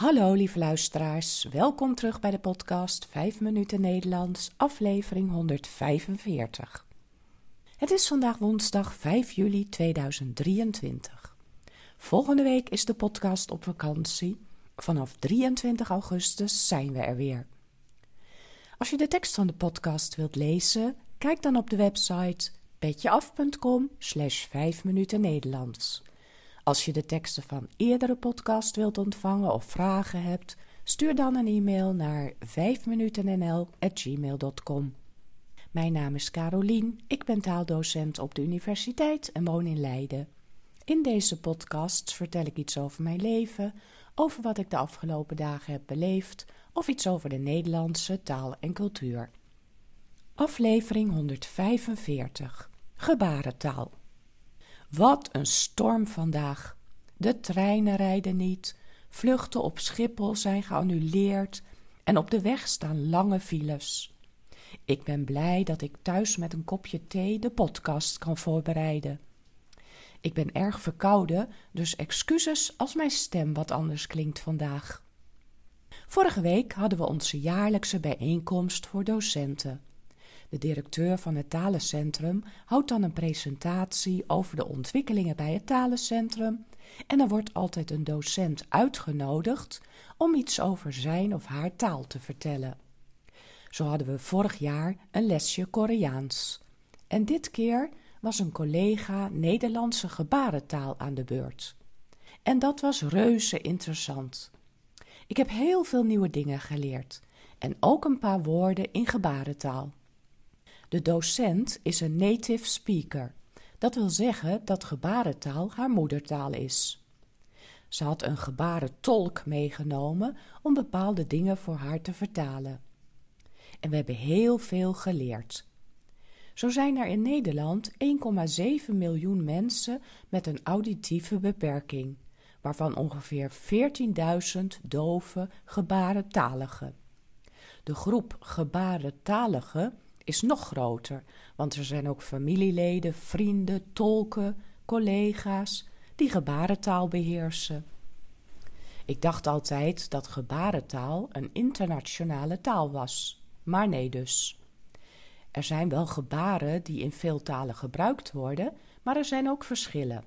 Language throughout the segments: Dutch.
Hallo lieve luisteraars, welkom terug bij de podcast 5 minuten Nederlands, aflevering 145. Het is vandaag woensdag 5 juli 2023. Volgende week is de podcast op vakantie. Vanaf 23 augustus zijn we er weer. Als je de tekst van de podcast wilt lezen, kijk dan op de website petjeaf.com slash 5 minuten Nederlands. Als je de teksten van eerdere podcast wilt ontvangen of vragen hebt, stuur dan een e-mail naar 5minutennl.gmail.com. Mijn naam is Carolien, ik ben taaldocent op de universiteit en woon in Leiden. In deze podcast vertel ik iets over mijn leven, over wat ik de afgelopen dagen heb beleefd of iets over de Nederlandse taal en cultuur. Aflevering 145 Gebarentaal wat een storm vandaag. De treinen rijden niet, vluchten op Schiphol zijn geannuleerd en op de weg staan lange files. Ik ben blij dat ik thuis met een kopje thee de podcast kan voorbereiden. Ik ben erg verkouden, dus excuses als mijn stem wat anders klinkt vandaag. Vorige week hadden we onze jaarlijkse bijeenkomst voor docenten. De directeur van het talencentrum houdt dan een presentatie over de ontwikkelingen bij het talencentrum en er wordt altijd een docent uitgenodigd om iets over zijn of haar taal te vertellen. Zo hadden we vorig jaar een lesje Koreaans. En dit keer was een collega Nederlandse gebarentaal aan de beurt. En dat was reuze interessant. Ik heb heel veel nieuwe dingen geleerd en ook een paar woorden in gebarentaal. De docent is een native speaker. Dat wil zeggen dat gebarentaal haar moedertaal is. Ze had een gebarentolk meegenomen om bepaalde dingen voor haar te vertalen. En we hebben heel veel geleerd. Zo zijn er in Nederland 1,7 miljoen mensen met een auditieve beperking, waarvan ongeveer 14.000 dove gebarentaligen. De groep gebarentaligen is nog groter, want er zijn ook familieleden, vrienden, tolken, collega's die gebarentaal beheersen. Ik dacht altijd dat gebarentaal een internationale taal was, maar nee dus. Er zijn wel gebaren die in veel talen gebruikt worden, maar er zijn ook verschillen.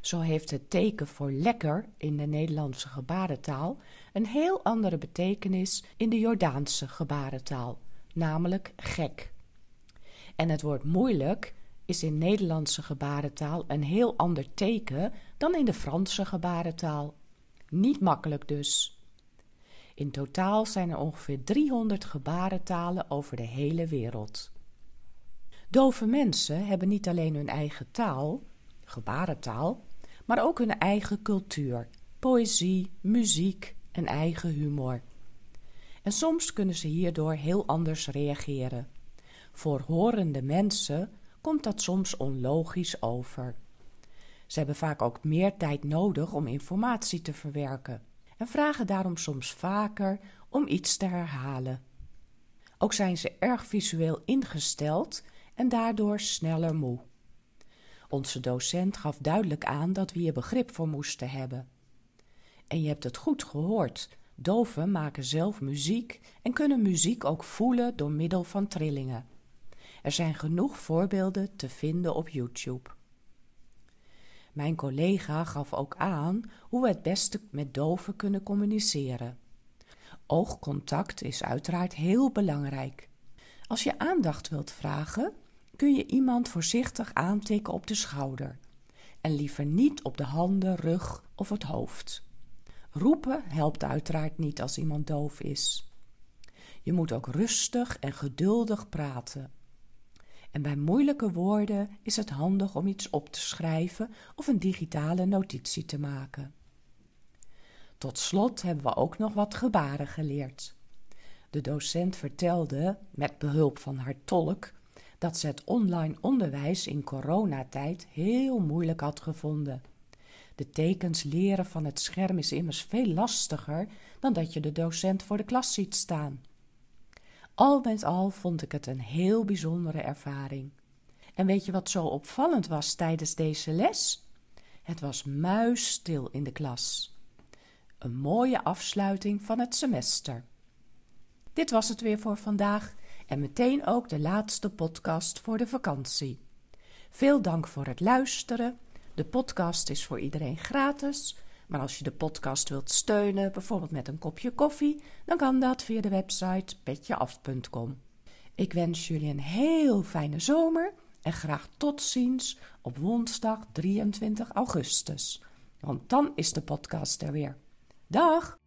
Zo heeft het teken voor lekker in de Nederlandse gebarentaal een heel andere betekenis in de Jordaanse gebarentaal namelijk gek. En het woord moeilijk is in Nederlandse gebarentaal een heel ander teken dan in de Franse gebarentaal. Niet makkelijk dus. In totaal zijn er ongeveer 300 gebarentalen over de hele wereld. Dove mensen hebben niet alleen hun eigen taal, gebarentaal, maar ook hun eigen cultuur, poëzie, muziek en eigen humor en soms kunnen ze hierdoor heel anders reageren. Voor horende mensen komt dat soms onlogisch over. Ze hebben vaak ook meer tijd nodig om informatie te verwerken en vragen daarom soms vaker om iets te herhalen. Ook zijn ze erg visueel ingesteld en daardoor sneller moe. Onze docent gaf duidelijk aan dat we hier begrip voor moesten hebben. En je hebt het goed gehoord. Doven maken zelf muziek en kunnen muziek ook voelen door middel van trillingen. Er zijn genoeg voorbeelden te vinden op YouTube. Mijn collega gaf ook aan hoe we het beste met doven kunnen communiceren. Oogcontact is uiteraard heel belangrijk. Als je aandacht wilt vragen, kun je iemand voorzichtig aantikken op de schouder en liever niet op de handen, rug of het hoofd. Roepen helpt uiteraard niet als iemand doof is. Je moet ook rustig en geduldig praten. En bij moeilijke woorden is het handig om iets op te schrijven of een digitale notitie te maken. Tot slot hebben we ook nog wat gebaren geleerd. De docent vertelde, met behulp van haar tolk, dat ze het online onderwijs in coronatijd heel moeilijk had gevonden. De tekens leren van het scherm is immers veel lastiger dan dat je de docent voor de klas ziet staan. Al met al vond ik het een heel bijzondere ervaring. En weet je wat zo opvallend was tijdens deze les? Het was muisstil in de klas. Een mooie afsluiting van het semester. Dit was het weer voor vandaag en meteen ook de laatste podcast voor de vakantie. Veel dank voor het luisteren. De podcast is voor iedereen gratis. Maar als je de podcast wilt steunen, bijvoorbeeld met een kopje koffie, dan kan dat via de website petjeaf.com. Ik wens jullie een heel fijne zomer en graag tot ziens op woensdag 23 augustus. Want dan is de podcast er weer. Dag!